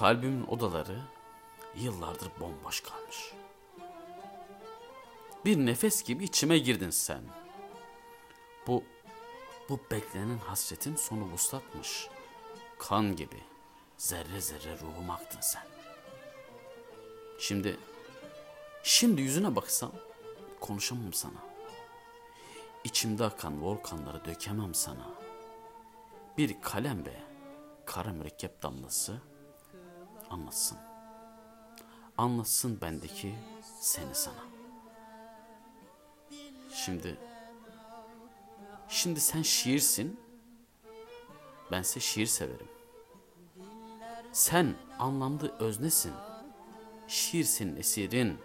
Kalbimin odaları yıllardır bomboş kalmış. Bir nefes gibi içime girdin sen. Bu, bu beklenen hasretin sonu vuslatmış. Kan gibi zerre zerre ruhum aktın sen. Şimdi, şimdi yüzüne baksam konuşamam sana. İçimde akan volkanları dökemem sana. Bir kalem be, kara mürekkep damlası anlatsın. Anlatsın bendeki seni sana. Şimdi Şimdi sen şiirsin. Bense şiir severim. Sen anlamlı öznesin. Şiir senin esirin.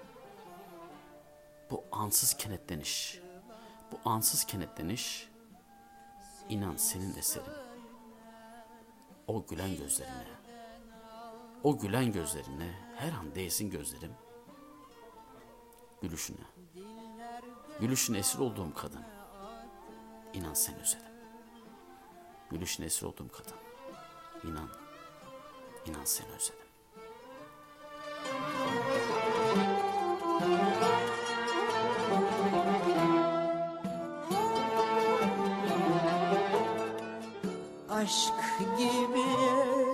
Bu ansız kenetleniş. Bu ansız kenetleniş inan senin eserin. O gülen gözlerine, o gülen gözlerine her an değsin gözlerim. Gülüşüne, gülüşüne esir olduğum kadın. İnan seni özledim. Gülüşüne esir olduğum kadın. İnan, inan seni özledim. Aşk gibi,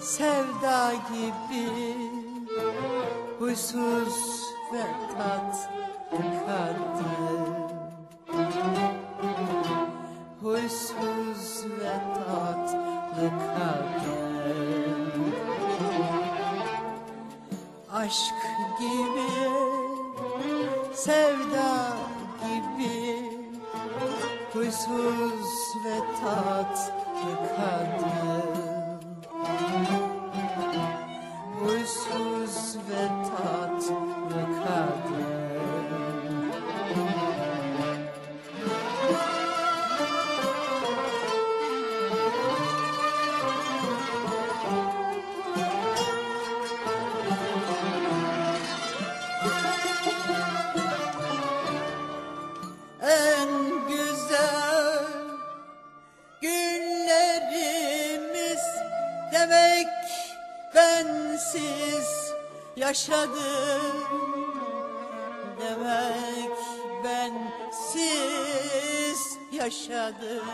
sevda gibi Huysuz ve tatlı kadın. Huysuz ve tatlı kadın. Aşk gibi, sevda gibi Huysuz ve tatlı demek bensiz yaşadım. Demek bensiz yaşadım.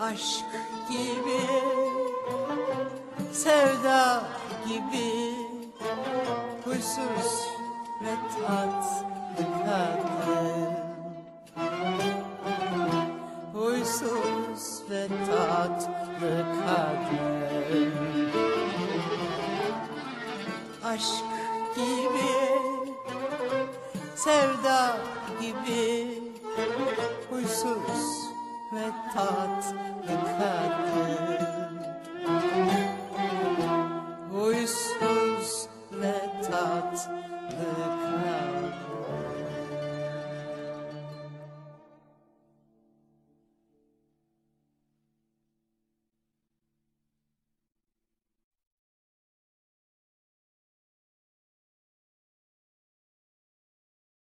Aşk gibi sevda gibi huysuz ve tatlı. Kadın huysuz ve tatlı kadın. Aşk gibi sevda gibi huysuz ve tatlı kadın